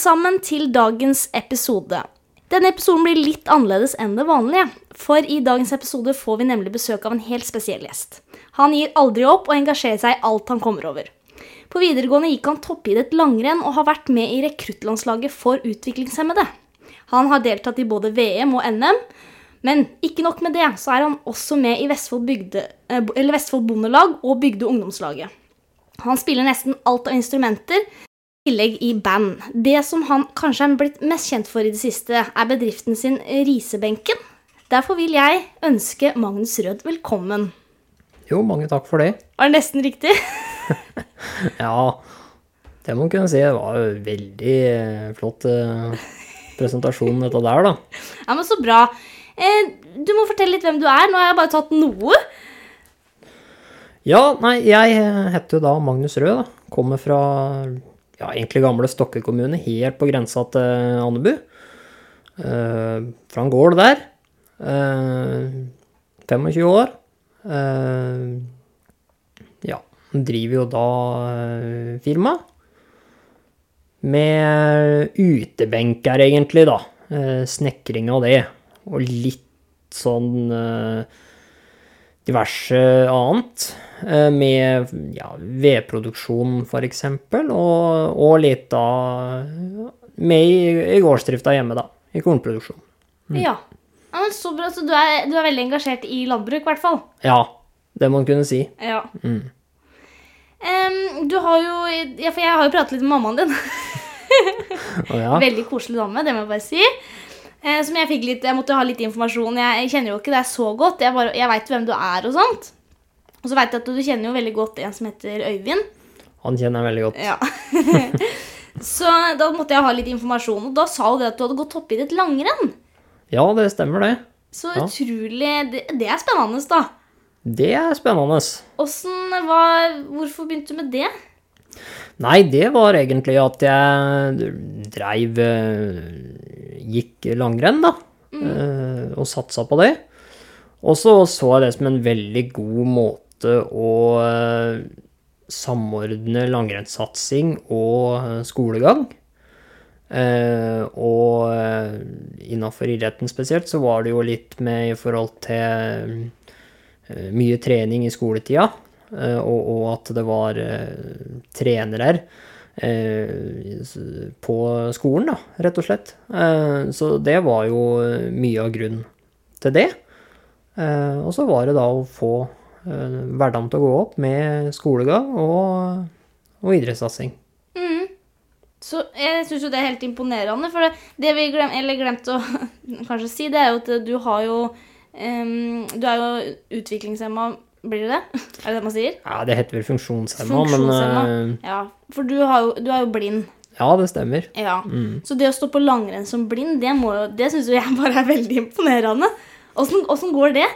sammen til dagens episode. Denne episoden blir litt annerledes enn det vanlige. For i dagens episode får vi nemlig besøk av en helt spesiell gjest. Han gir aldri opp og engasjerer seg i alt han kommer over. På videregående gikk han toppidrett langrenn og har vært med i rekruttlandslaget for utviklingshemmede. Han har deltatt i både VM og NM, men ikke nok med det, så er han også med i Vestfold, bygde, eh, Vestfold Bondelag og Bygde ungdomslaget. Han spiller nesten alt av instrumenter, tillegg i band. Det som han kanskje er blitt mest kjent for i det siste, er bedriften sin Risebenken. Derfor vil jeg ønske Magnus Rød velkommen. Jo, mange takk for det. Var det nesten riktig? Ja, det må man kunne si. Det var jo veldig eh, flott eh, presentasjon, dette der, da. Ja, men så bra. Eh, du må fortelle litt hvem du er. Nå har jeg bare tatt noe. Ja, nei, jeg heter jo da Magnus Rød, da. Kommer fra ja, egentlig gamle Stokke kommune, helt på grensa til Andebu. Uh, fra en gård der. Uh, 25 år. Uh, ja, driver jo da uh, firma. Med utebenker, egentlig, da. Uh, snekring av det. Og litt sånn eh, diverse annet. Eh, Med ja, vedproduksjon, eksempel, og, og litt da med i, i gårdsdrifta hjemme, da. I kornproduksjon. Ja. ja men så bra. Så du er, du er veldig engasjert i landbruk, i hvert fall. Ja, det må man kunne si. Ja. Em, du har jo Ja, for jeg har jo pratet litt med mammaen din. oh, ja. Veldig koselig dame, det må jeg bare si. Eh, som jeg fikk litt Jeg måtte ha litt informasjon. Jeg, jeg kjenner jo ikke deg så godt. Jeg, bare, jeg veit hvem du er og sånt. Og så veit jeg at du kjenner jo veldig godt en som heter Øyvind. Han kjenner jeg veldig godt. Ja. så da måtte jeg ha litt informasjon, og da sa det at du hadde gått toppidrett langrenn. Ja, det stemmer, det. Så Ja. utrolig det, det er spennende, da. Det er spennende. Åssen var Hvorfor begynte du med det? Nei, det var egentlig at jeg dreiv eh, Gikk langrenn, da. Mm. Og satsa på det. Og så så jeg det som en veldig god måte å eh, samordne langrennssatsing og eh, skolegang. Eh, og innafor idretten spesielt så var det jo litt med i forhold til mye trening i skoletida, og, og at det var trenere på skolen, da, rett og slett. Så det var jo mye av grunnen til det. Og så var det da å få hverdagen til å gå opp med skolegang og, og idrettssatsing. Så jeg syns jo det er helt imponerende. For det, det vi glem, eller glemte å kanskje si, det er jo at du har jo um, Du er jo utviklingshemma, blir det det? Er det det man sier? Ja, det heter vel funksjonshemma, men uh, Ja. For du, har jo, du er jo blind. ja, det stemmer. Ja. Så det å stå på langrenn som blind, det, må jo, det syns jo jeg bare er veldig imponerende. Åssen går det?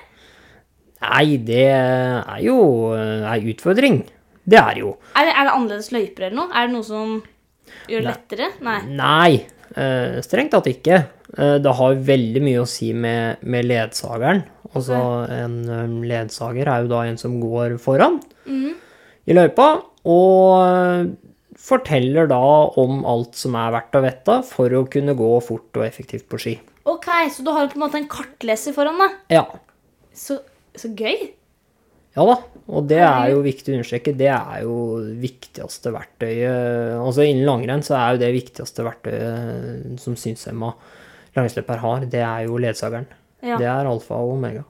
Nei, det er jo eh, ei utfordring. Det er jo. Er det, er det annerledes løyper eller noe? Er det noe som gjør det lettere? Nei. Nei, eh, strengt tatt ikke. Eh, det har veldig mye å si med, med ledsageren. Altså, en eh, ledsager er jo da en som går foran i løypa, og eh, forteller da om alt som er verdt å vite for å kunne gå fort og effektivt på ski. Ok, så du har på en måte en kartleser foran deg. Ja. Så, så gøy. Ja da, og det er jo viktig å understreke. Det er jo viktigste verktøyet Altså innen langrenn så er jo det viktigste verktøyet som synshemma langrennsløper har, det er jo ledsageren. Ja. Det er alfa og omega.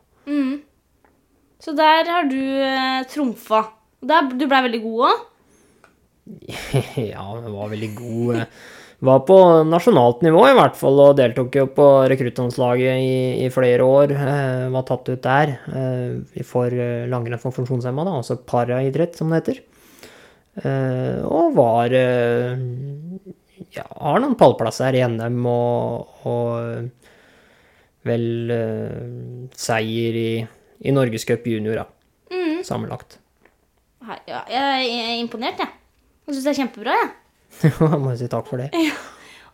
Så der har du eh, trumfa. Der, du blei veldig god òg. ja, jeg var veldig god. Var på nasjonalt nivå i hvert fall, og deltok jo på rekruttlandslaget i, i flere år. Eh, var tatt ut der eh, for eh, langrenn for funksjonshemma, da, altså paraidrett, som det heter. Eh, og var eh, Ja, har noen pallplasser i NM og, og vel eh, seier i, i Norgescup junior, da. Sammenlagt. Ja, jeg er imponert, jeg. Jeg syns det er kjempebra. jeg. Jeg må si takk for det.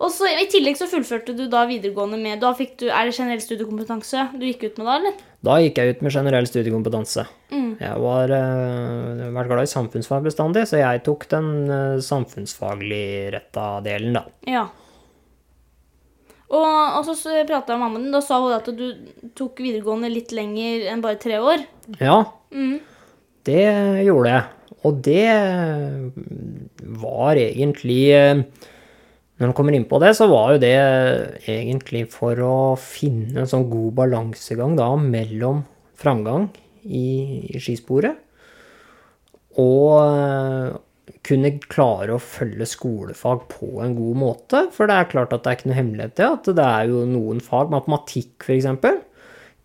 Og så I tillegg så fullførte du da videregående med Da fikk du, Er det generell studiekompetanse du gikk ut med da, eller? Da gikk jeg ut med generell studiekompetanse. Mm. Jeg var, uh, vært glad i samfunnsfag bestandig, så jeg tok den uh, samfunnsfaglig retta delen, da. Ja. Og, og så så prata jeg med mammaen din. Da sa hun at du tok videregående litt lenger enn bare tre år. Ja, Mm. det gjorde jeg. Og det var egentlig eh, Når man kommer inn på det, så var jo det egentlig for å finne en sånn god balansegang da mellom framgang i, i skisporet og eh, kunne klare å følge skolefag på en god måte. For det er klart at det er ikke noe hemmelighet det, at det er jo noen fag, matematikk f.eks.,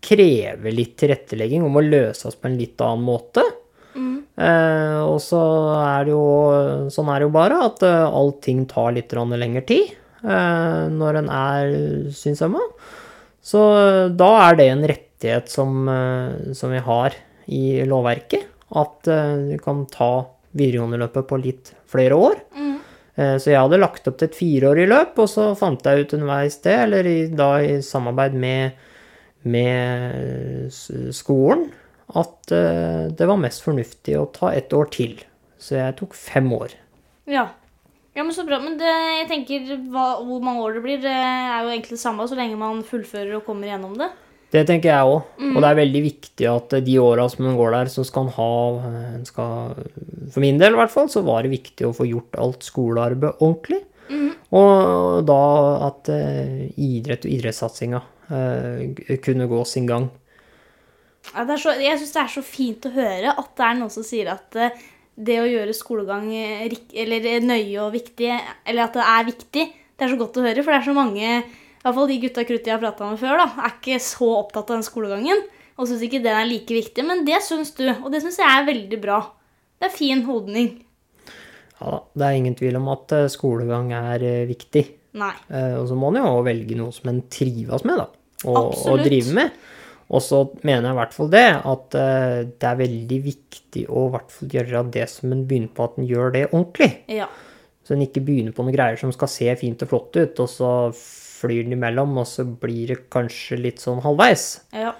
krever litt tilrettelegging om å løses på en litt annen måte. Eh, og så er det jo Sånn er det jo bare, at eh, allting tar litt lengre tid eh, når en er synshemma. Så eh, da er det en rettighet som, eh, som vi har i lovverket. At eh, du kan ta videregående-løpet på litt flere år. Mm. Eh, Så jeg hadde lagt opp til et fireårig løp, og så fant jeg ut underveis det, eller i, da i samarbeid med, med skolen, at eh, det var mest fornuftig å ta ett år til. Så jeg tok fem år. Ja. Ja, men så bra. Men det, jeg tenker hva, hvor mange år det blir, det er jo egentlig det samme så lenge man fullfører og kommer gjennom det. Det tenker jeg òg. Og det er veldig viktig at de åra som en går der, så skal en ha en skal, For min del i hvert fall, så var det viktig å få gjort alt skolearbeid ordentlig. Og da at eh, idrett og idrettssatsinga eh, kunne gå sin gang. Er så, jeg syns det er så fint å høre at det er noen som sier at eh, det å gjøre skolegang eh, eller eh, nøye og viktig, eller at det er viktig, det er så godt å høre. For det er så mange, i hvert fall de gutta krutt jeg har prata med før, da, er ikke så opptatt av den skolegangen. Og syns ikke den er like viktig. Men det syns du, og det syns jeg er veldig bra. Det er fin holdning. Ja da, det er ingen tvil om at skolegang er viktig. Nei. Eh, Og så må en jo velge noe som en trives med, da. Og, og drive med. Og så mener jeg i hvert fall det, at eh, det er veldig viktig å i hvert fall gjøre det som en begynner på, at en gjør det ordentlig. Ja. Så en ikke begynner på noen greier som skal se fint og flott ut, og så flyr den imellom, og så blir det kanskje litt sånn halvveis. ja.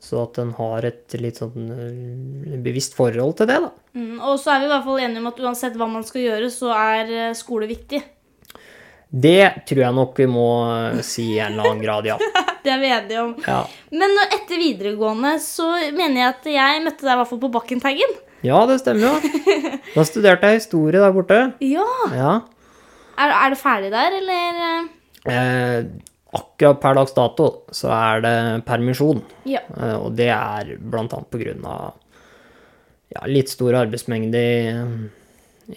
Så at en har et litt sånn eh, bevisst forhold til det, da. Mm, og så er vi i hvert fall enige om at uansett hva man skal gjøre, så er eh, skole viktig. Det tror jeg nok vi må eh, si i en eller annen grad, ja. Det er vi enige om. Ja, Men etter videregående så mener jeg at jeg møtte deg i hvert fall på Bakkentaggen. ja det stemmer jo. Da studerte jeg historie der borte. Ja. Ja. Er, er det ferdig der, eller? Eh, akkurat per dags dato så er det permisjon. Ja. Eh, og det er blant annet på grunn av ja, litt stor arbeidsmengde i,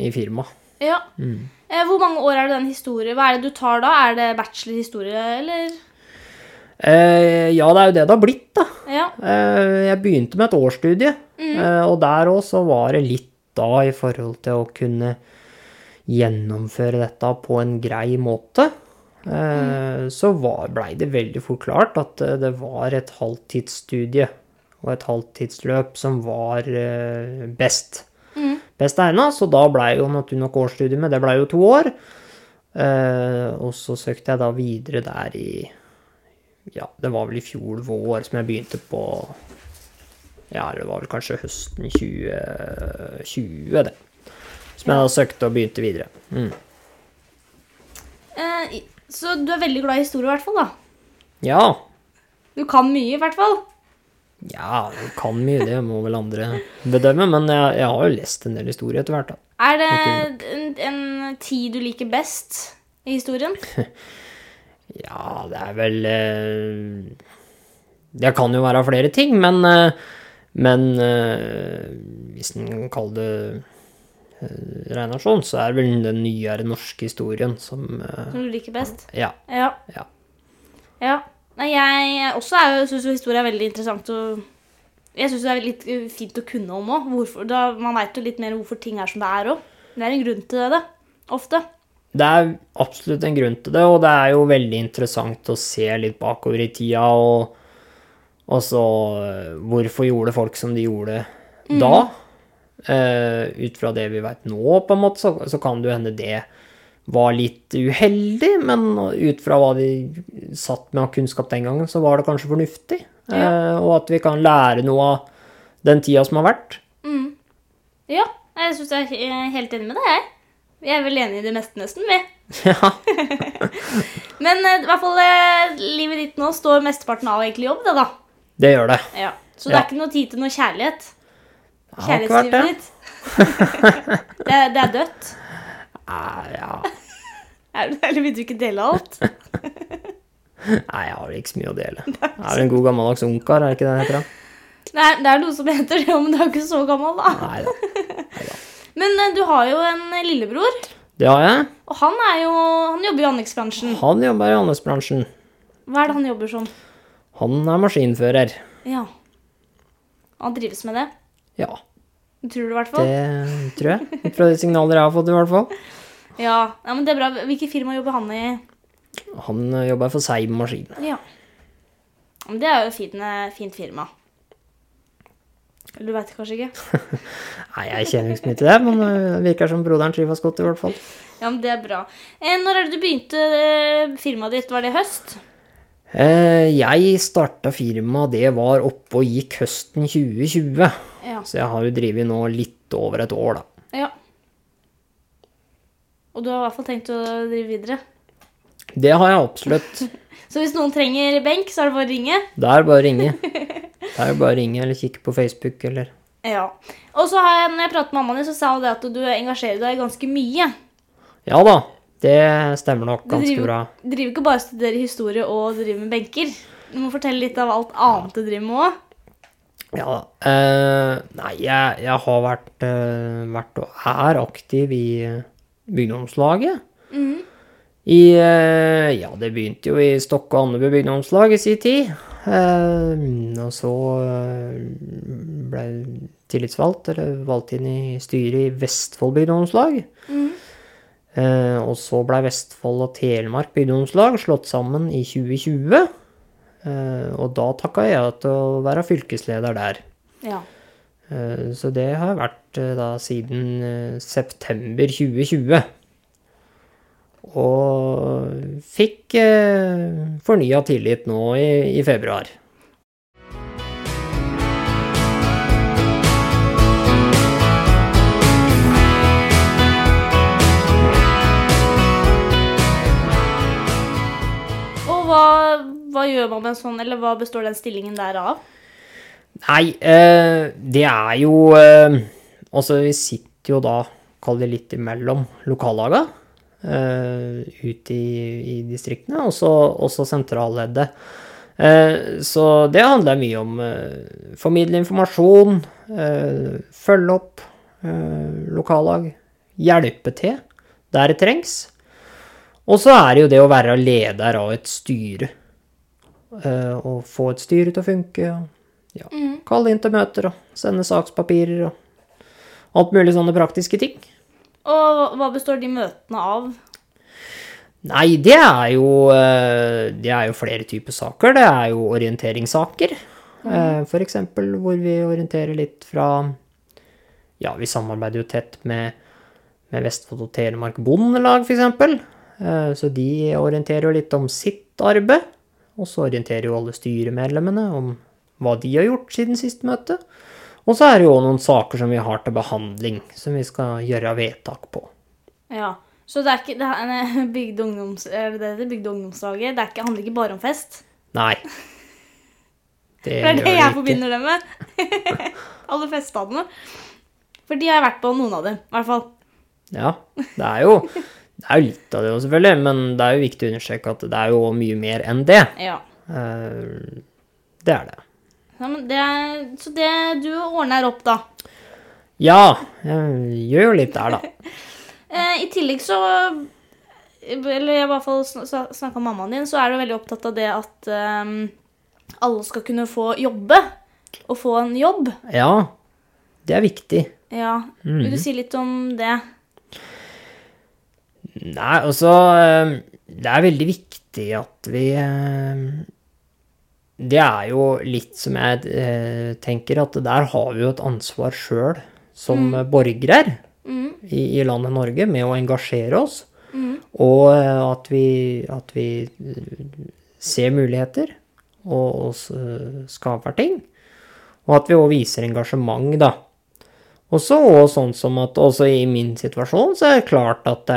i firmaet. Ja. Mm. hvor mange år er det den historien? Hva er det du tar da? Er det bachelor historie, eller? Eh, ja, det er jo det det har blitt, da. Ja. Eh, jeg begynte med et årsstudie, eh, og der òg så var det litt da i forhold til å kunne gjennomføre dette på en grei måte. Mm. Så blei det veldig fort klart at eh, det var et halvtidsstudie og et halvtidsløp som var best. Best egna, så da blei jo naturlig nok årsstudiet med, det blei jo to år. Eh, og så søkte jeg da videre der i ja, det var vel i fjor vår som jeg begynte på Ja, det var vel kanskje høsten 2020, det. Som jeg da søkte og begynte videre. Mm. Eh, så du er veldig glad i historie, i hvert fall, da. Ja. Du kan mye, i hvert fall. Ja, du kan mye, det må vel andre bedømme, men jeg, jeg har jo lest en del historie etter hvert, da. Er det en, en tid du liker best i historien? Ja, det er vel eh, Det kan jo være flere ting, men, eh, men eh, hvis en kan kalle det reinasjon, så er det vel den nyere norske historien som Som du liker best? Ja. Ja. Ja. Ja. Nei, jeg også er jo- syns historie er veldig interessant og Jeg syns det er litt uh, fint å kunne om òg. Man veit jo litt mer hvorfor ting er som det er òg. Det er en grunn til det, ofte. Det er absolutt en grunn til det, og det er jo veldig interessant å se litt bakover i tida, og, og så eh, Hvorfor gjorde folk som de gjorde da? Uh, ut fra det vi veit nå, på en måte, så, så kan det jo hende det var litt uheldig, men ut fra hva vi satt med av kunnskap den gangen, så var det kanskje fornuftig. Eh, og at vi kan lære noe av den tida som har vært. Ja, jeg syns jeg er helt enig med deg, jeg. Vi er vel enige i det meste, nesten, vi. Ja, Men eh, i hvert fall eh, livet ditt nå står mesteparten av egentlig jobb, det, da. det gjør det. Ja. Så det Ja. er ikke noe tid til noe kjærlighet. Kjærlighetslivet ditt. det, det er dødt. Nei, ja. Er, eller vil du ikke dele alt? Nei, jeg har ikke så mye å dele. Jeg er vel en god gammeldags ungkar, er det ikke det det heter? da? Nei, det er noe som heter det, men du er ikke så gammel, da. Neida. Neida. Men eh, du har jo en lillebror, Det har jeg. og han jo Han jobber i anleggsbransjen. Han jobber i anleggsbransjen. Hva er det han jobber som? Han er maskinfører. Ja. Han trives med det. Ja, Tror du i hvert fall. det tror jeg. Ut fra de signaler jeg har fått, i hvert fall. Ja. ja, men det er bra. Hvilket firma jobber han i? Han eh, jobber for Seim Maskin. Ja. Men det er jo et fint, fint firma. Eller du veit kanskje ikke? Nei, jeg kjenner ikke så mye til det, men eh, det virker som broderen trives godt, i hvert fall. Ja, men det er bra. Eh, når er det du begynte eh, firmaet ditt? Var det i høst? Eh, Jeg starta firmaet, det var oppe og gikk høsten 2020. Ja. Så jeg har jo drevet nå litt over et år, da. ja. Og du har i hvert fall tenkt å drive videre? Det har jeg absolutt. Så hvis noen trenger benk, så er det bare å ringe? Det er bare å ringe. Det er bare å ringe eller kikke på Facebook eller Ja. Og så har jeg, når jeg pratet med mammaen din, så sa hun det at du engasjerer deg ganske mye. Ja da, det stemmer nok Du ganske driver, bra. driver ikke bare og studerer historie og driver med benker. Du må fortelle litt av alt annet du driver med òg. Ja da. Uh, nei, jeg, jeg har vært, uh, vært og er aktiv i bygdeomslaget. Mm -hmm. I uh, Ja, det begynte jo i Stokke og Andebu bygdeomslag i sin tid. Eh, og så eh, ble jeg tillitsvalgt, eller valgt inn i styret i Vestfold bygdeungdomslag. Eh, og så ble Vestfold og Telemark bygdeungdomslag slått sammen i 2020. Eh, og da takka jeg til å være fylkesleder der. Ja. Eh, Så det har vært eh, da siden eh, september 2020. Og fikk eh, fornya tillit nå i, i februar. Hva gjør man med en sånn, eller hva består den stillingen der av? Nei, eh, det er jo eh, Altså, vi sitter jo da, kall det litt imellom lokallaga. Eh, ute i, i distriktene, og så sentralleddet. Så det handler mye om formidle informasjon, følge opp lokallag, hjelpe til der det trengs. Og så er det jo det å være leder av et styre. Eh, og få et styre til å funke. og ja, kalle inn til møter og sende sakspapirer og alt mulig sånne praktiske ting. Og hva består de møtene av? Nei, det er jo, eh, det er jo flere typer saker. Det er jo orienteringssaker. For eksempel hvor vi orienterer litt fra Ja, vi samarbeider jo tett med, med Vestfold og Telemark Bondelag. Eh, Så de orienterer jo litt om sitt arbeid. Og så orienterer jo alle styremedlemmene om hva de har gjort siden sist møte. Og så er det jo noen saker som vi har til behandling, som vi skal gjøre vedtak på. Ja, Så det er ikke det er en bygde ungdoms, er det det bygde ungdomslaget? Det ikke, handler ikke bare om fest? Nei. Det det er det jeg forbinder det med. Alle feststadene. For de har jeg vært på, noen av dem. I hvert fall. Ja, det er jo det er jo litt av det òg, selvfølgelig, men det er jo viktig å understreke at det er jo mye mer enn det. Ja. Eh, Det er det. ja men det så det du ordner opp, da. Ja, jeg gjør jo litt der, da. Eh, I tillegg så Eller jeg i hvert fall snakka med mammaen din, så er du veldig opptatt av det at um, alle skal kunne få jobbe. Og få en jobb. Ja, det er viktig. Ja. Vil du si litt om det? Nei, altså eh, Det er veldig viktig at vi eh, Det er jo litt som jeg eh, tenker, at der har vi jo et ansvar sjøl som borgere i, i landet Norge med å engasjere oss. Og eh, at vi, at vi ser muligheter og, og skaper ting. Og at vi òg viser engasjement, da. Og så òg sånn som at også i min situasjon så er det klart at,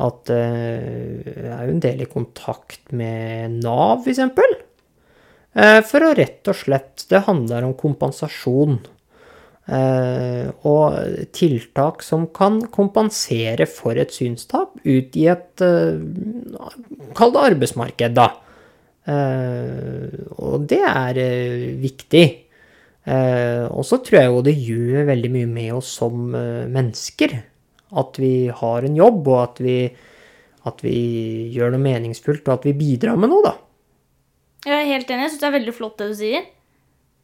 at eh, jeg er jo en del i kontakt med Nav, for. Eh, For å rett og slett Det handler om kompensasjon. Eh, og tiltak som kan kompensere for et synstap ut i et Kall det arbeidsmarked, da. Og det er viktig. Og så tror jeg jo det gjør veldig mye med oss som mennesker. At vi har en jobb, og at vi, at vi gjør noe meningsfullt, og at vi bidrar med noe, da. Jeg er helt enig. Jeg syns det er veldig flott det du sier.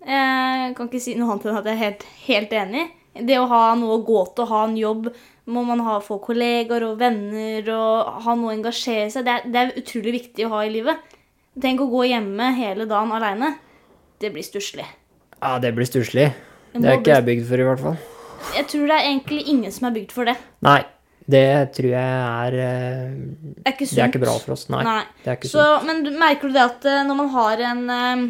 Jeg kan ikke si noe annet enn at jeg er helt, helt enig. Det å ha noe å gå til, å ha en jobb, må man ha få kollegaer og venner og ha noe å engasjere seg det er, det er utrolig viktig å ha i livet. Tenk å gå hjemme hele dagen aleine. Det blir stusslig. Ja, det blir stusslig. Det Det er ikke jeg bygd for, i hvert fall. Jeg tror det er egentlig ingen som er bygd for det. Nei, det tror jeg er eh, Det er ikke. Det er ikke bra for oss. Nei. Nei. Det er ikke Så, sunt. men du, merker du det at eh, når man har en, eh,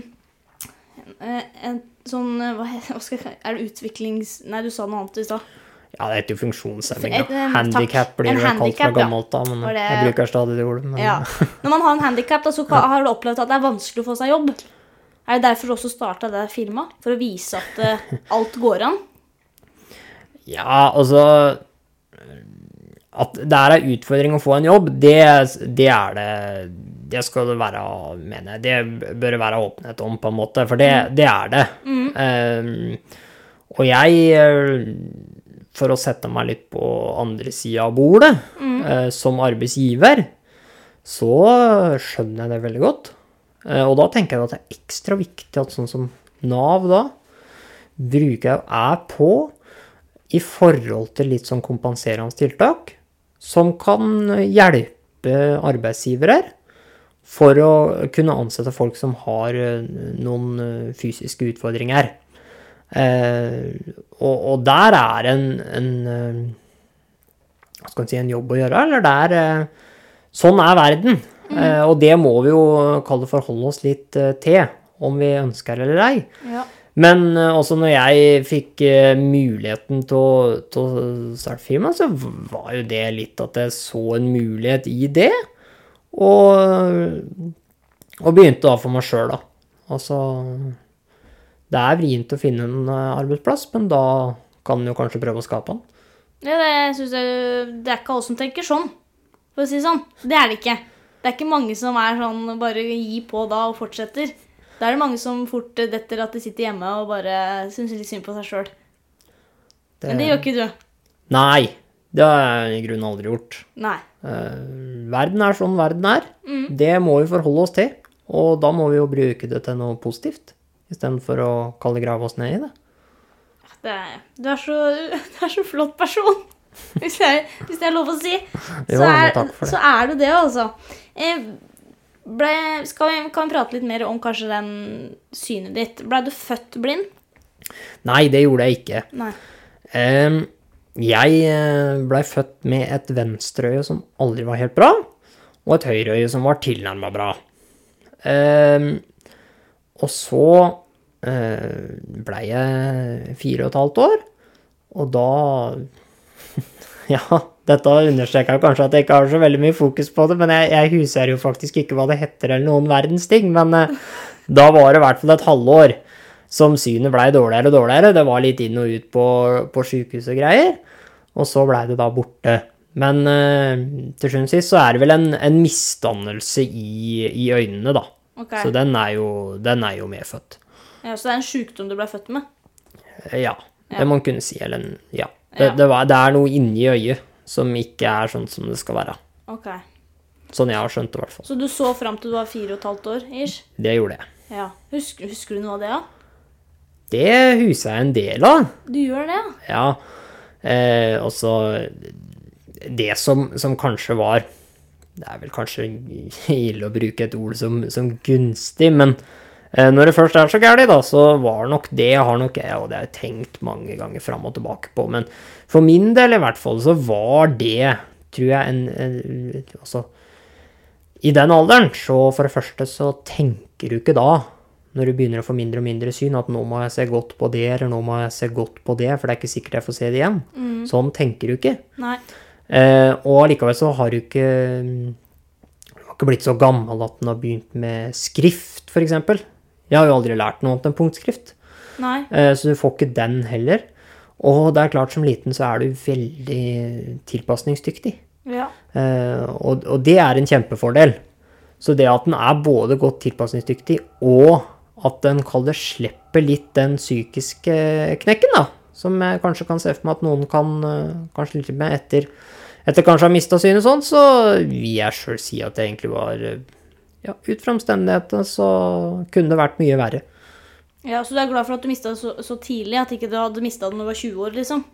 en, en sånn hva, skal Er det utviklings... Nei, du sa noe annet i stad. Ja, det heter jo funksjonshemming. Handikap blir det kalt fra gammelt av, men det- jeg bruker stadig det ordet. Men, Ja. Når man har en handikap, så har du opplevd at det er vanskelig å få seg jobb. Er det derfor du også starta det firmaet? For å vise at alt går an? Ja, altså At det er en utfordring å få en jobb, det, det er det Det skal det være, mener jeg. Det bør det være åpenhet om, på en måte. For det, det er det. Eh, og jeg, eh, for å sette meg litt på andre sida av bordet, eh, som arbeidsgiver, så skjønner jeg det veldig godt. Eh, og da tenker jeg at det er ekstra viktig at sånn som Nav da, bruker jeg er på i forhold til litt sånn kompenserende tiltak, som kan hjelpe arbeidsgivere for å kunne ansette folk som har eh, noen eh, fysiske utfordringer. Eh, og, der er en, en skal man si, en jobb å gjøre, eller der Sånn er verden. Eh, og det må vi jo kalle forholde oss litt til, om vi ønsker eller ei. Ja. Men eh, også når jeg fikk eh, muligheten til å, starte firma, så var jo det litt at jeg så en mulighet i det. Og, og begynte da for meg sjøl, da. Altså Det er vrient å finne en eh, arbeidsplass, men da kan en jo kanskje prøve å skape den. Ja, det, synes jeg, det er ikke alle som tenker sånn, for å si det sånn. Det er det ikke. Det er ikke mange som er sånn bare gi på da og fortsetter. Da er det mange som fort eh, detter at de sitter hjemme og bare syns litt synd på seg sjøl. Men det gjør ikke du. Nei, det har jeg i grunnen aldri gjort. Nei. Uh, verden er sånn verden er. Det må vi forholde oss til. Og da må vi jo bruke det til noe positivt, istedenfor å kalle grave oss ned i det. Det du, er så, du er så flott person, hvis, det er lov å si. Så jo, er, det. så er du det, altså. Eh, ble, vi, kan vi prate litt mer om kanskje den synet ditt? Blei du født blind? Nei, det gjorde jeg ikke. Nei. Um, jeg eh, blei født med et venstreøye som aldri var helt bra, og et høyreøye som var tilnærma bra. Um, og så uh, blei jeg fire og et halvt år, og da Ja, dette understreker kanskje at jeg ikke har så veldig mye fokus på det, men jeg, jeg huser jo faktisk ikke hva det heter eller noen verdens ting, men eh, da var det i hvert fall et halvår som synet blei dårligere og dårligere. Det var litt inn og ut på, på sjukehus og greier, og så blei det da borte. Men eh, til sjuende og sist så er det vel en, en misdannelse i, i øynene, da. Okay. Så den er jo, den er jo medfødt. Ja, så det er en sjukdom du ble født med? Ja, Ja. det må man kunne si. Eller en- ja. Det, det, var, det er noe inni øyet som ikke er sånn som det skal være. Ok. Sånn jeg har skjønt det, i hvert fall. Så du så fram til du var fire og et halvt år? ish? Det gjorde jeg. Ja. Husker, husker du noe av det? Ja? Det huser jeg en del av. Du gjør det, ja? Ja. Eh, og så Det som, som kanskje var Det er vel kanskje ille å bruke et ord som, som gunstig, men når det først er så gærent, da, så var nok det har nok jeg, og det har jeg tenkt mange ganger fram og tilbake på, men for min del i hvert fall, så var det tror jeg en, en Altså, i den alderen, så for det første så tenker du ikke da, når du begynner å få mindre og mindre syn, at nå må jeg se godt på det, eller nå må jeg se godt på det, for det er ikke sikkert jeg får se det igjen. Sånn tenker du ikke. Nei. Eh, og allikevel så har du ikke Du har ikke blitt så gammel at den har begynt med skrift, f.eks. Jeg har jo aldri lært noe annet enn punktskrift. Nei. Eh, så du får ikke den heller. Og det er klart, som liten så er du veldig tilpasningsdyktig. Ja. Eh, og, og det er en kjempefordel. Så det at den er både godt tilpasningsdyktig, og at den kaller slipper litt den psykiske knekken, da. Som jeg kanskje kan se for meg at noen kan eh, kanskje litt med etter, etter kanskje å ha mista synet sånn, så vil jeg sjøl si at det egentlig var Ja, ut fra omstendighetene så kunne det vært mye verre. ja. Så du er glad for at du mista det så, så tidlig? At ikke du hadde mista det når du var 20 år, liksom?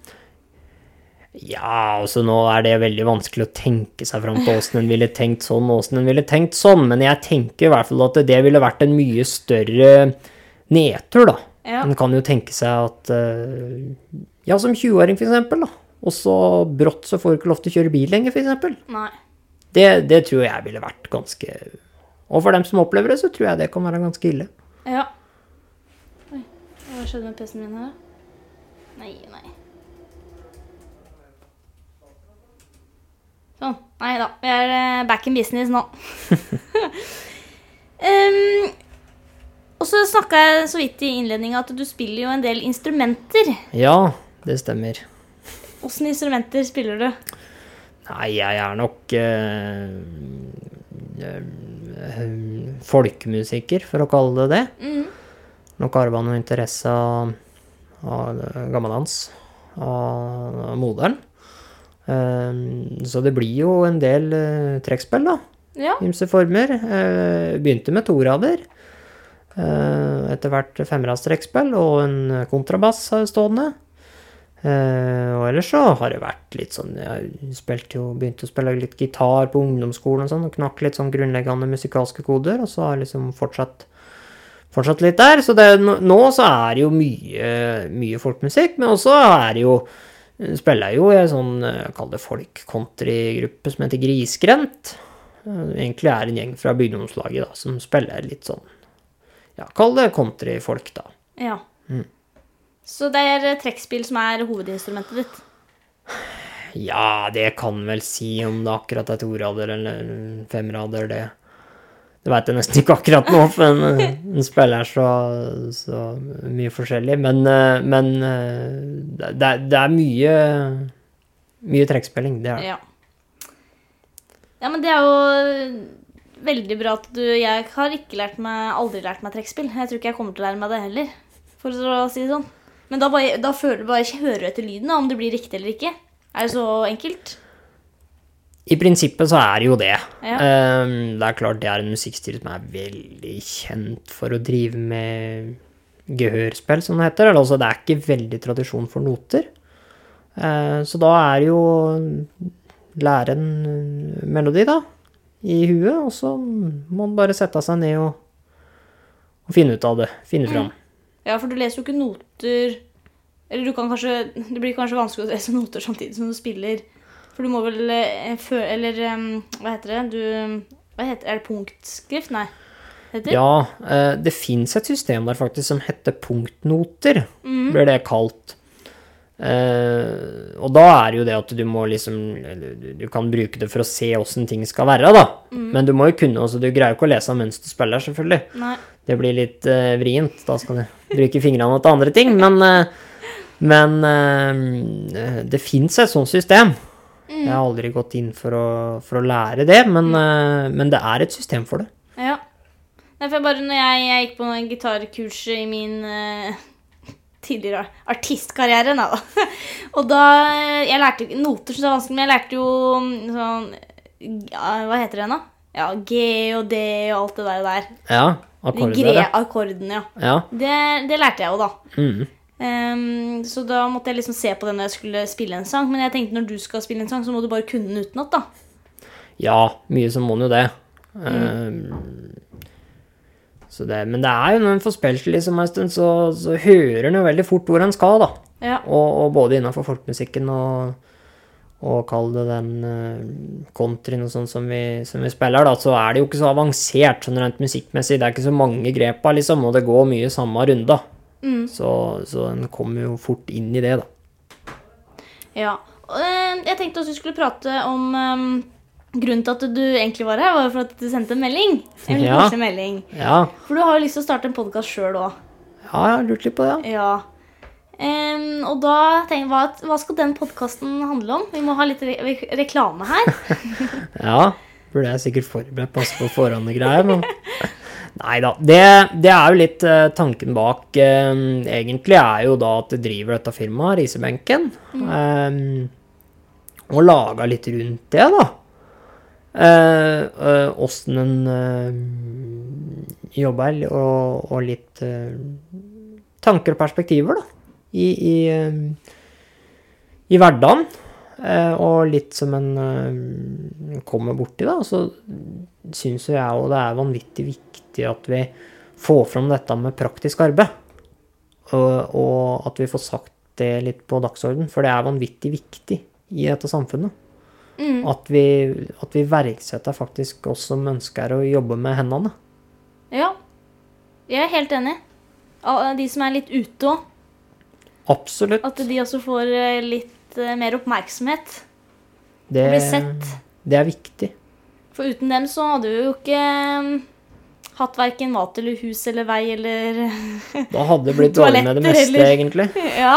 Ja, altså nå er det veldig vanskelig å tenke seg fram til åssen en ville tenkt sånn og åssen en ville tenkt sånn, men jeg tenker i hvert fall at det ville vært en mye større nedtur, da. Ja. En kan jo tenke seg at eh, Ja, som 20-åring, for eksempel, da. Og så brått så får du ikke lov til å kjøre bil lenger, for eksempel. Nei. Det, det tror jeg ville vært ganske Og for dem som opplever det, så tror jeg det kan være ganske ille. Ja. Oi, hva skjedde med PC-en min her. Nei, nei. Sånn. Nei da. Vi er eh, back in business nå. um, og så snakka jeg så vidt i innledninga at du spiller jo en del instrumenter. Ja, det stemmer. Åssen instrumenter spiller du? Nei, jeg er nok uh, folkemusiker, for å kalle det det. Mm. Nok arva noe interesse av, av gammeldans av moderen. Eh, så det blir jo en del uh, trekkspill, da. Ja. Ymse former. Uh, begynte med torader. Uh, etter hvert femrads trekkspill og en kontrabass stående. Eh, og ellers så har det vært litt sånn Jeg spilte jo, begynte å spille litt gitar på ungdomsskolen og sånn, og knakk litt sånn grunnleggende musikalske koder, og så har jeg liksom fortsatt fortsatt litt der. Så det, nå så er det jo mye, mye folkemusikk, men også er det jo Spiller jeg jo i en sånn, eh, kall det folk-country-gruppe som heter Grisgrendt. Eh, Egentlig er det en gjeng fra bygdomslaget da, som spiller litt sånn Ja, kall det countryfolk, da. ja. Mm. Så det er trekkspill som er hovedinstrumentet ditt? Ja, det kan vel si om det akkurat er torader eller femrader, det. Det veit jeg nesten ikke akkurat nå, for en, en spiller så, så mye forskjellig. Men, eh, men eh, det, det er mye, mye trekkspilling, det er det. Ja. Ja, men det er jo veldig bra at du Jeg har ikke lært meg, aldri lært meg trekkspill. Jeg tror ikke jeg kommer til å lære meg det heller, for å si det sånn. Men da, bare, da føler bare hører du etter lyden, da, om det blir riktig eller ikke. Er det så enkelt? I prinsippet så er det jo det. Ja. Ehm, det er klart det er en musikkstil som er veldig kjent for å drive med gehørspill, som det heter. Eller, Altså, det er ikke veldig tradisjon for noter. Eh, så da er det jo lære en eh, melodi, da, i huet, og så må man bare sette seg ned og, og finne ut av det. Finne fram. Ja, for du leser jo ikke noter Eller du kan kanskje Det blir kanskje vanskelig å lese noter samtidig som du spiller. For du må vel eh. Eller hva heter det? Du Hva heter Er det punktskrift? Nei. Heter? Ja, eh, det fins et system der faktisk som heter punktnoter, mm. blir det kalt. Eh, og da er det jo det at du må liksom du- kan bruke det for å se åssen ting skal være, da. Mm. Men du må jo kunne også Du greier jo ikke å lese mens du spiller, selvfølgelig. Nei. Det blir litt uh, vrient. Da skal du bruke fingrene til andre ting. Men, uh, men det fins et sånt system. Jeg har aldri gått inn for å, for å lære det, men, eh, men det er et system for det. Ja. Nei, for jeg bare, når jeg, jeg gikk på gitarkurs i min tidligere artistkarriere, da. Og da eh, Jeg lærte ikke noter, så det var vanskelig, men jeg lærte jo mm, sånn ja, Hva heter det nå? Ja, G og D og alt det der. der. Ja, De akkorder. ja. akkordene, ja. Ja. Det, det lærte jeg jo, da. Mm. Um, så da måtte jeg liksom se på det når jeg skulle spille en sang. Men jeg tenkte når du skal spille en sang, så må du bare kunne den utenat, da. Ja, mye så må en jo det. Mm. så det. Men det er jo når en får spilt liksom en stund, så, så hører en jo veldig fort hvor en skal, da. Ja. Og, og både innenfor folkemusikken og, og kall det den uh, countryen og sånn som, vi- som vi spiller, da, så er det jo ikke så avansert sånn rent musikkmessig. Det er ikke så mange grepa, liksom, og det går mye samme runda. Mm. Så, så en kommer jo fort inn i det, da. Ja. Eh, Jeg tenkte også vi skulle prate om eh, Grunnen til at du egentlig var her, var for at du sendte en melding. En Ja. melding. Ja, For du har jo lyst til å starte en podkast sjøl òg. ja jeg har lurt litt på det, ja. Um, og da tenker jeg, hva, hva skal den podkasten handle om? Vi må ha litt re reklame her. Ja, burde jeg sikkert forberedt passe på forhånd og greier, men Nei da. Det, det er jo litt uh, tanken bak eh, Egentlig er jo da at det driver dette firmaet, Risebenken, eh, og laga litt rundt det, da. Åssen en eh, jobber, og, og litt eh, tanker og perspektiver, da, i, i, eh, i hverdagen. Eh, og litt som en eh, kommer borti, da. Så syns jo jeg og det er vanvittig viktig at vi får fram dette med praktisk arbeid. Og, og at vi får sagt det litt på dagsorden, for det er vanvittig viktig i dette samfunnet. Mm. At, vi, at vi verdsetter faktisk oss som ønsker å jobbe med hendene. Ja. Jeg er helt enig. De som er litt ute òg. Absolutt. At de også får eh, litt eh, mer oppmerksomhet. Det, blir sett. det er viktig. For uten dem så hadde vi jo ikke mm, hatt verken mat eller hus eller vei eller Da hadde det blitt dårlig med det meste, eller- egentlig. Ja.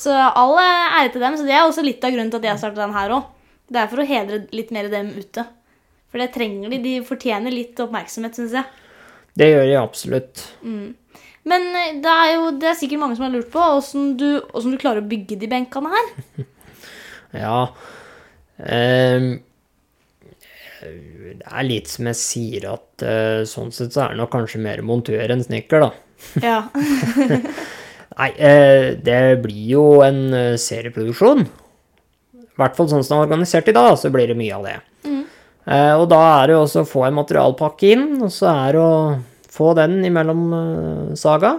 Så all ære til dem. Så det er også litt av grunnen til at jeg starta den her òg. Det er for å hedre litt mer dem ute. For det trenger de. De fortjener litt oppmerksomhet, syns jeg. Det gjør de absolutt. Men eh, det er jo det er sikkert mange som har lurt på åssen du, du klarer å bygge de benkene her. Ja. um, det er litt som jeg sier at uh, sånn sett så er det nok kanskje mer montør enn snekker, da. Ja. Nei, eh, det blir jo en serieproduksjon. I hvert fall sånn som det er organisert i dag, så blir det mye av det. Eh, og da er det jo også å få en materialpakke inn, og så er det å få den imellom eh, saga.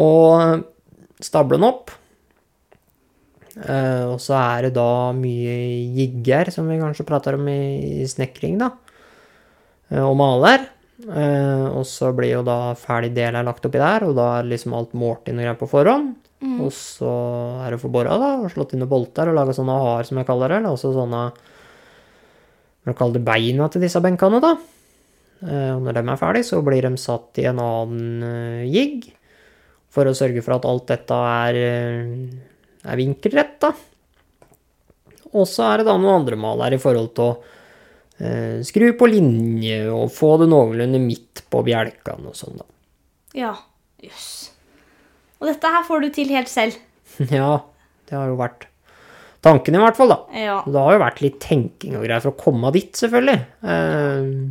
Og stable den opp. Eh, og så er det da mye jigger, som vi kanskje prater om i, i snekring, da. Eh, og maler. Eh, og så blir jo da ferdig deler lagt oppi der, og da er liksom alt målt inn og greier på forhånd. Og så er det forbora, da, og slått inn noen bolter og laga sånne har, som jeg kaller det. Eller også sånne Jeg kaller det beina til disse benkene, da. Eh, og når de er ferdig, så blir de satt i en annen eh, jigg. For å sørge for at alt dette er, eh, er vinkelrett, da. Og så er det da noen andre mal her i forhold til å eh, skru på linje og få det noenlunde midt på bjelkene og sånn, da. Ja. Jøss. Og dette her får du til helt selv. Ja, det har jo vært tanken i hvert fall, da. Ja. Det har jo vært litt tenking og greier for å komme dit, selvfølgelig. Uh,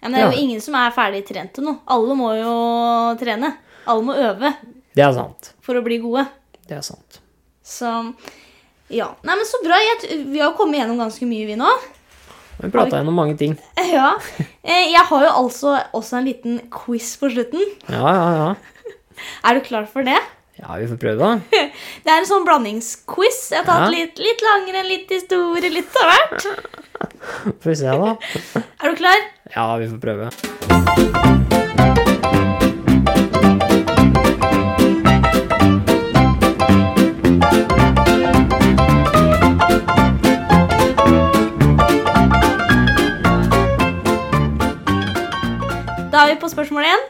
ja men det er jo Ja. ingen som er ferdig trent til noe. Alle må jo trene. Alle må øve det er sant. for å bli gode. Det er sant. Så ja. Nei, men så bra. Jeg, vi har kommet gjennom ganske mye, vi nå. Vi prata gjennom mange ting. Ja. Eh, Jeg har jo altså også en liten quiz på slutten. Ja, ja, ja. Er du klar for det? Ja, vi får prøve, da. Det er en sånn blandingsquiz. Jeg har tatt Ja. litt, litt langere, litt historie, litt av hvert. Får vi se, da. Er du klar? Ja, vi får prøve. Da er vi på spørsmål én.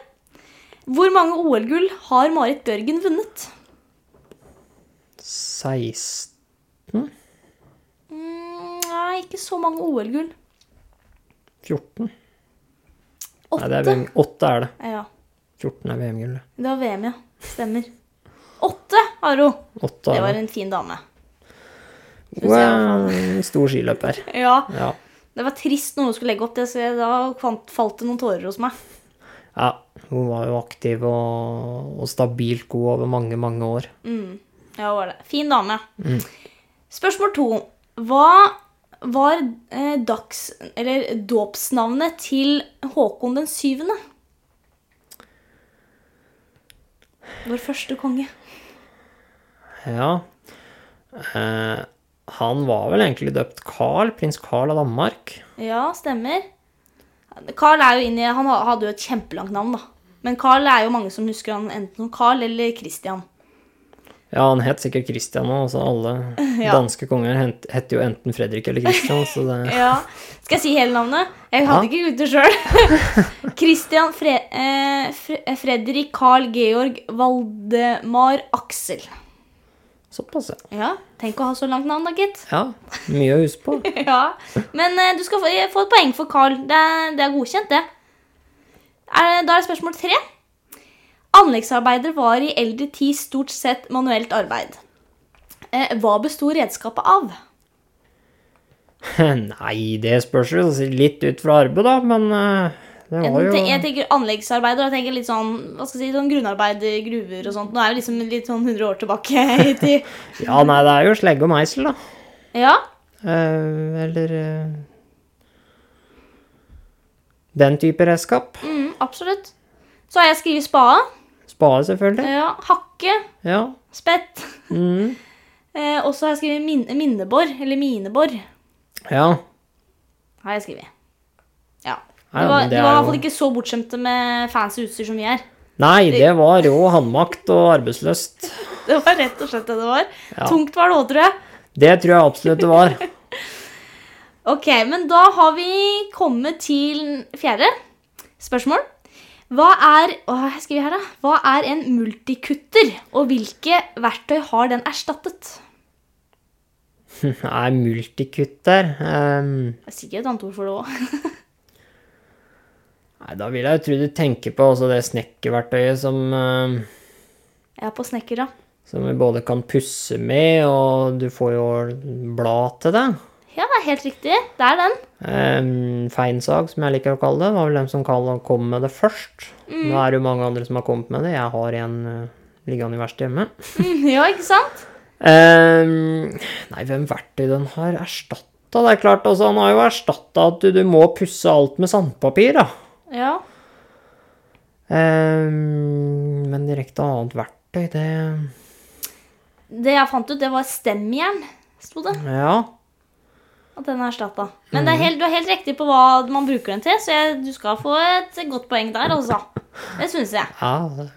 Hvor mange OL-gull har Marit Bjørgen vunnet? 16 Mm, nei, ikke så mange OL-gull. 14 Nei, det er VM. 8 er det. Ja, 14 er VM-gullet. det var VM, ja. Stemmer. 8 har hun. 8 Det var en fin dame. En stor skiløper. Ja, Ja. Det var trist når hun skulle legge opp det, så da falt det noen tårer hos meg. Ja. Hun var jo aktiv og, og stabilt god over mange, mange år. Ja, hun var det. Fin dame. Spørsmål to. Hva var eh, dags... Eller dåpsnavnet til Håkon den syvende? Vår første konge. Ja. Eh, Han var vel egentlig døpt Carl, prins Carl av Danmark. Ja, stemmer. Carl er jo inni Han hadde jo et kjempelangt navn, da. Men Carl er jo mange som husker han enten som Carl eller Christian. Ja, han het sikkert Christian òg, Altså alle Ja. danske konger het, jo enten Fredrik eller Christian, så det Ja. Skal jeg si hele navnet? Jeg hadde Ja. ikke det sjøl. Christian Fre eh, Fre Fredrik Carl Georg Valdemar Aksel. Såpass, ja. Tenk å ha så langt navn, da, gitt. Ja, mye å huske på. ja. Men uh, du skal få, få et poeng for Carl. Det, det er godkjent, det. Er, da er det spørsmål tre. Anleggsarbeider var i eldre tid stort sett manuelt arbeid. Eh, hva besto redskapet av? Nei, det spørs jo litt ut fra arbeid, da, men eh, Jeg, jo jeg tenker anleggsarbeider, jeg tenker litt sånn hva skal jeg si, sånn grunnarbeid i gruver og sånt. Nå er vi liksom litt sånn 100 år tilbake i tid. Ja, nei, det er jo slegge og meisel, da. Ja, Eh, eller eh, Den type redskap. mm, absolutt. Så har jeg skrevet spade. Spade, selvfølgelig. Ja, hakke. Ja. Spett. Mm. Eh, og så har jeg skrevet min minnebor, eller minebor. Ja. Har jeg skrevet. Ja. Var, det de var i hvert fall ikke så bortskjemte med fancy utstyr som vi er. Nei, det var rå håndmakt og arbeidsløst. Det var rett og slett det det var. Ja. Tungt var det òg, tror jeg. Det tror jeg absolutt det var. Ok, men da har vi kommet til fjerde spørsmål. Hva er, å, her hva er en multikutter, og hvilke verktøy har den erstattet? Er multikutter um, Det er sikkert et annet ord for det òg. Nei, da vil jeg jo tro du tenker på også det snekkerverktøyet som, uh, Jeg er på snekker, da. som vi både kan pusse med, og du får jo blad til det. Ja, det er helt riktig. Det er den. Um, feinsag, som jeg liker å kalle det, var vel dem som kom med det først. Nå er det jo mange andre som har kommet med det. Jeg har en uh, liggende i verkstedet hjemme. Mm, ja, ikke sant? Um, nei, hvem verktøy den har erstatta? Det er klart, altså, han har jo erstatta at du, du må pusse alt med sandpapir, da. Ja. Um, men direkte annet verktøy, det Det jeg fant ut, det var stemjern, sto det. Ja. At den er erstatta. Men det er helt, du er helt riktig på hva man bruker den til, så jeg, du skal få et godt poeng der, altså. Det syns jeg. ja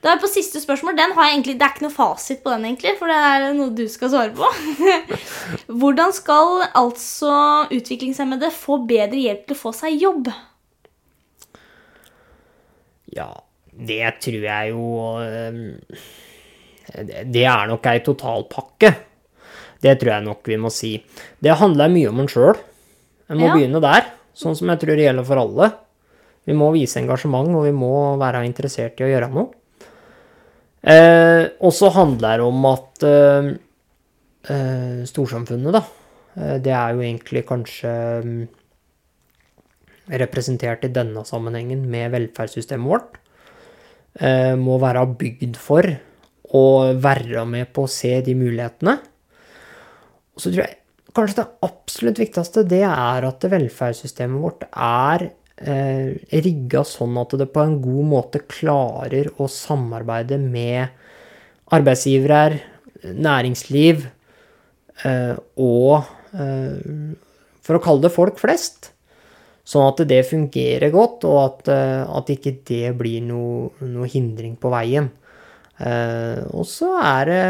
Da er jeg på siste spørsmål. Den har jeg egentlig, Det er ikke noe fasit på den, egentlig, for det er noe du skal svare på. Hvordan skal altså utviklingshemmede få bedre hjelp til å få seg jobb? Ja, det tror jeg jo det, det er nok ei totalpakke. Det tror jeg nok vi må si. Det handler mye om en sjøl. En må Ja. begynne der, sånn som jeg tror det gjelder for alle. Vi må vise engasjement, og vi må være interessert i å gjøre noe. Eh, og så handler det om at eh, eh, storsamfunnet, da, eh, det er jo egentlig kanskje mm, representert i denne sammenhengen med velferdssystemet vårt, eh, må være bygd for å være med på å se de mulighetene. Og så tror jeg kanskje det absolutt viktigste det er at velferdssystemet vårt er eh, rigga sånn at det på en god måte klarer å samarbeide med arbeidsgivere, næringsliv eh, og eh, For å kalle det folk flest. Sånn at det fungerer godt, og at, eh, at ikke det blir noe, noe hindring på veien. Eh, og så er det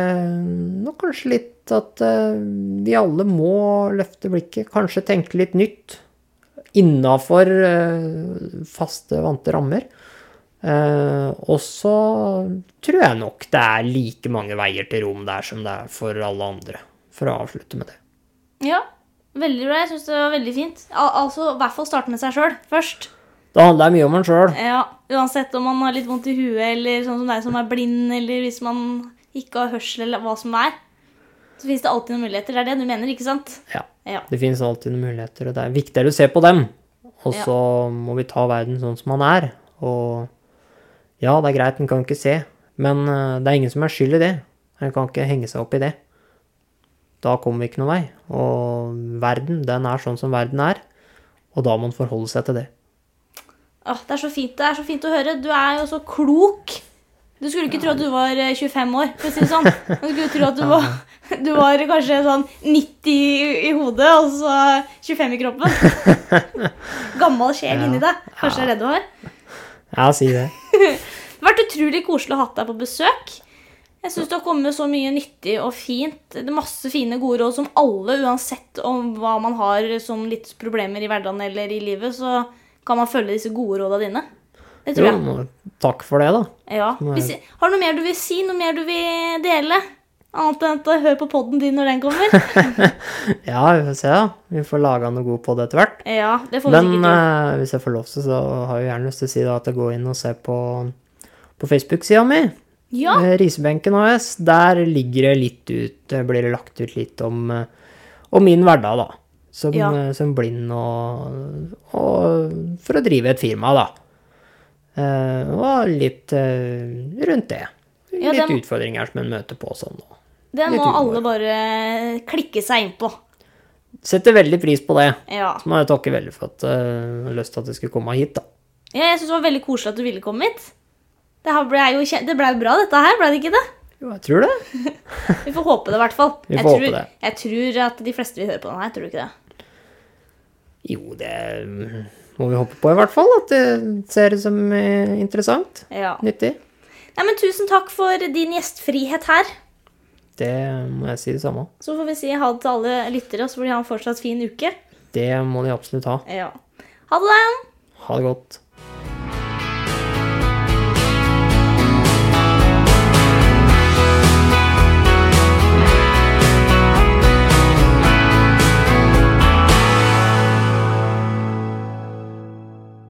nok kanskje litt at eh, vi alle må løfte blikket, kanskje tenke litt nytt. Innafor eh, faste, vante rammer. Eh, og så tror jeg nok det er like mange veier til rom der som det er for alle andre. For å avslutte med det. Ja, veldig bra. Jeg syns det var veldig fint. Al altså, i hvert fall starte med seg sjøl først. Det handler mye om en sjøl. Ja, Uansett om man har litt vondt i huet, eller sånn som deg som er blind, eller hvis man ikke har hørsel, eller hva som er, så fins det alltid noen muligheter. Det er det du mener, ikke sant? Ja. Ja. Det finnes alltid noen muligheter, og det er viktigere å se på dem. Og Ja. så må vi ta verden sånn som den er. Og ja, det er greit, en kan ikke se, men eh, det er ingen som er skyld i det. En kan ikke henge seg opp i det. Da kommer vi ikke noen vei. Og verden, den er sånn som verden er, og da må en forholde seg til det. Åh, det er så fint det er så fint å høre. Du er jo så klok. Du skulle ikke tro at du var eh, 25 år, for å si det sånn. Du skulle tro at du var, du var kanskje sånn 90 i- i hodet, og så 25 i kroppen. Gammel sjel inni deg. Kanskje det er det du har. Ja, si det. Det har vært utrolig koselig å ha deg på besøk. Jeg syns det har kommet så mye nyttig og fint. Det er Masse fine, gode råd som alle, uansett om hva man har som litt problemer i hverdagen eller i livet, så kan man følge disse gode råda dine. Det tror Jo, jeg. nå- takk for det, da. Ja. Hvis, har du noe mer du vil si? Noe mer du vil dele? Annet enn at hør på podden din når den kommer? Ja, vi får se, da. Vi får laga noe god pod etter hvert. Ja, det får vi Men eh, hvis jeg får lov til, så har jeg gjerne lyst til å si da at går inn og ser på, på Facebook-sida mi. Ja, Eh, Risebenken AS. Der ligger det litt ut, blir det lagt ut litt om, eh, om min hverdag, da. Som, Ja. eh, som blind og, og for å drive et firma, da. Eh, og litt eh, rundt det. Ja, Litt dem- utfordringer som en møter på sånn. da. det må alle bare klikke seg inn på. Setter veldig pris på det. Ja. Så må jeg takke veldig for at eh, uh, har lyst til at jeg skulle komme hit, da. ja jeg syns det var veldig koselig at du ville komme hit. Det ble jo det ble jo bra, dette her, ble det ikke det? Jo, jeg tror det. Vi får håpe det, i hvert fall. Vi jeg, får tror, håpe det. jeg tror at de fleste vil høre på den her, tror du ikke det? Jo, det må vi håpe på, i hvert fall. At det ser ut som eh, interessant. Ja. Nyttig. Nei, men tusen takk for din gjestfrihet her. Det må jeg si det samme. Så får vi si ha det til alle lyttere, så får de ha en fortsatt fin uke. Det må de absolutt ha. Ja. Ha det, da. Ha det godt.